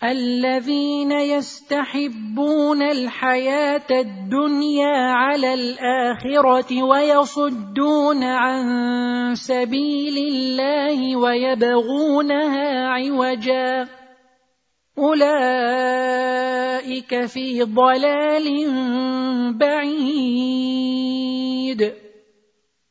الذين يستحبون الحياة الدنيا على الآخرة ويصدون عن سبيل الله ويبغونها عوجا. أولئك في ضلال بعيد.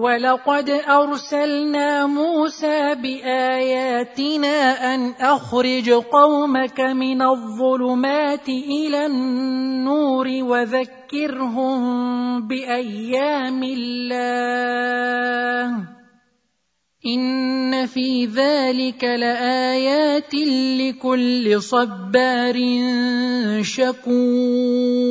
ولقد أرسلنا موسى بآياتنا أن أخرج قومك من الظلمات إلى النور وذكرهم بأيام الله. إن في ذلك لآيات لكل صبار شكور.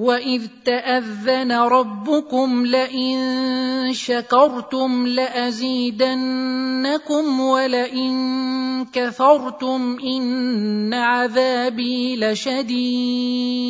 واذ تاذن ربكم لئن شكرتم لازيدنكم ولئن كفرتم ان عذابي لشديد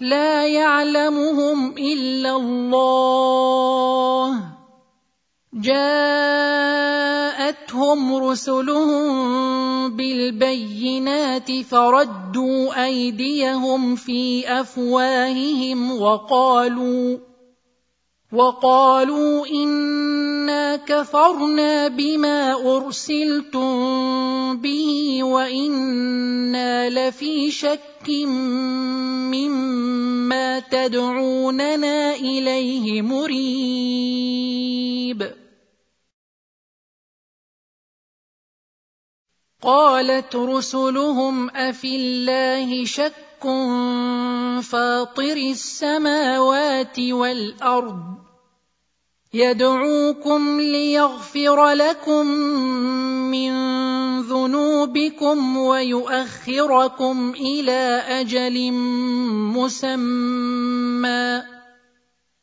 لا يعلمهم إلا الله. جاءتهم رسلهم بالبينات فردوا أيديهم في أفواههم وقالوا وقالوا إنا كفرنا بما أرسلتم به وإنا لفي شك مما تدعوننا اليه مريب قالت رسلهم افي الله شك فاطر السماوات والارض يدعوكم ليغفر لكم من ذنوبكم ويؤخركم إلى أجل مسمى.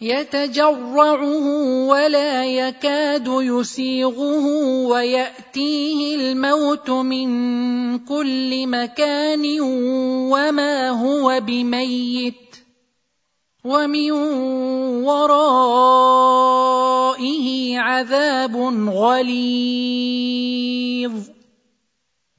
يتجرعه ولا يكاد يسيغه ويأتيه الموت من كل مكان وما هو بميت ومن ورائه عذاب غليظ.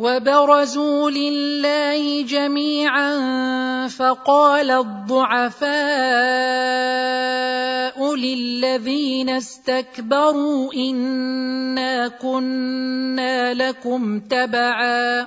وبرزوا لله جميعا فقال الضعفاء للذين استكبروا إنا كنا لكم تبعا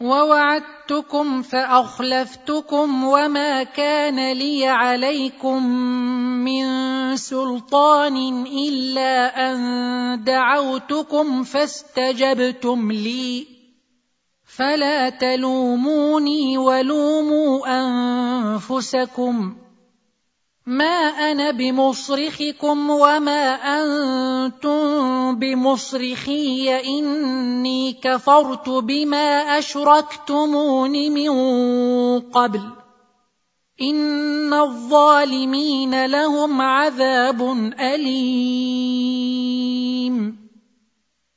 ووعدتكم فأخلفتكم وما كان لي عليكم من سلطان إلا أن دعوتكم فاستجبتم لي. فلا تلوموني ولوموا أنفسكم. ما أنا بمصرخكم وما أنتم بمصرخي إني كفرت بما أشركتمون من قبل إن الظالمين لهم عذاب أليم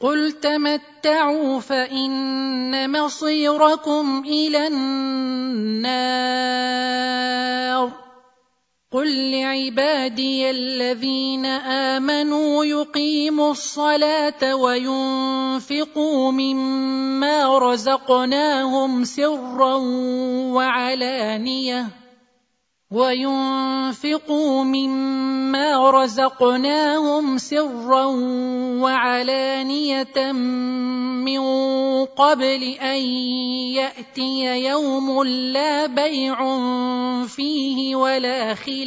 قل تمتعوا فان مصيركم إلى النار قل لعبادي الذين امنوا يقيموا الصلاه وينفقوا مما رزقناهم سرا وعلانيه وينفقوا مما رزقناهم سرا وعلانية من قبل أن يأتي يوم لا بيع فيه ولا خلال.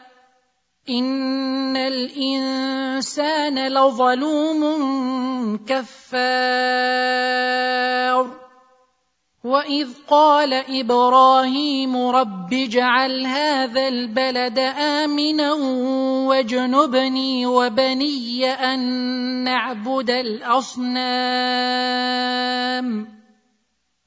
ان الانسان لظلوم كفار. واذ قال إبراهيم رب اجعل هذا البلد امنا واجنبني وبني ان نعبد الاصنام.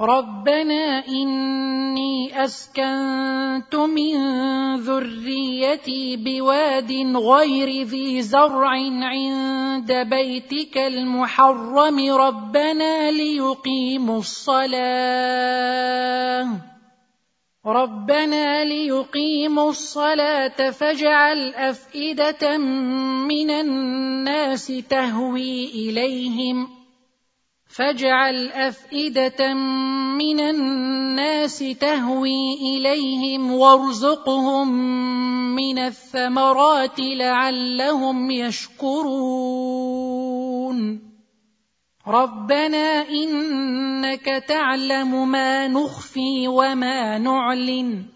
ربنا إني أسكنت من ذريتي بواد غير ذي زرع عند بيتك المحرم. ربنا ليقيموا الصلاة. ربنا ليقيموا الصلاة فاجعل أفئدة من الناس تهوي إليهم. فاجعل أفئدة من الناس تهوي إليهم وارزقهم من الثمرات لعلهم يشكرون. ربنا إنك تعلم ما نخفي وما نعلن.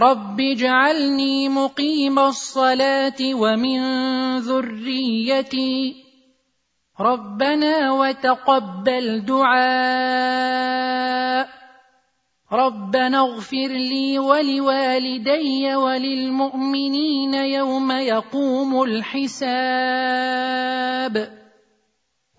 رب اجعلني مقيم الصلاه ومن ذريتي ربنا وتقبل دعاء ربنا اغفر لي ولوالدي وللمؤمنين يوم يقوم الحساب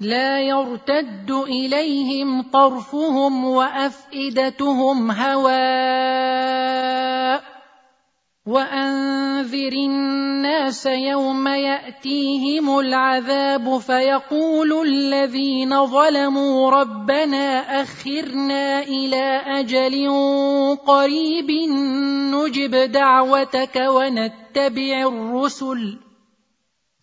لا يرتد إليهم طرفهم وأفئدتهم هواء وأنذر الناس يوم يأتيهم العذاب فيقول الذين ظلموا ربنا أخرنا إلى أجل قريب نجب دعوتك ونتبع الرسل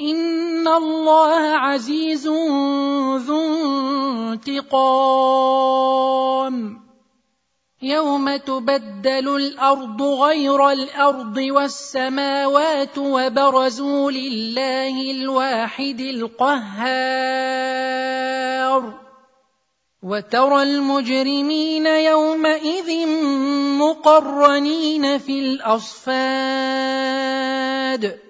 ان الله عزيز ذو انتقام. يوم تبدل الأرض غير الأرض والسماوات وبرزوا لله الواحد القهار. وترى المجرمين يومئذ مقرنين في الاصفاد.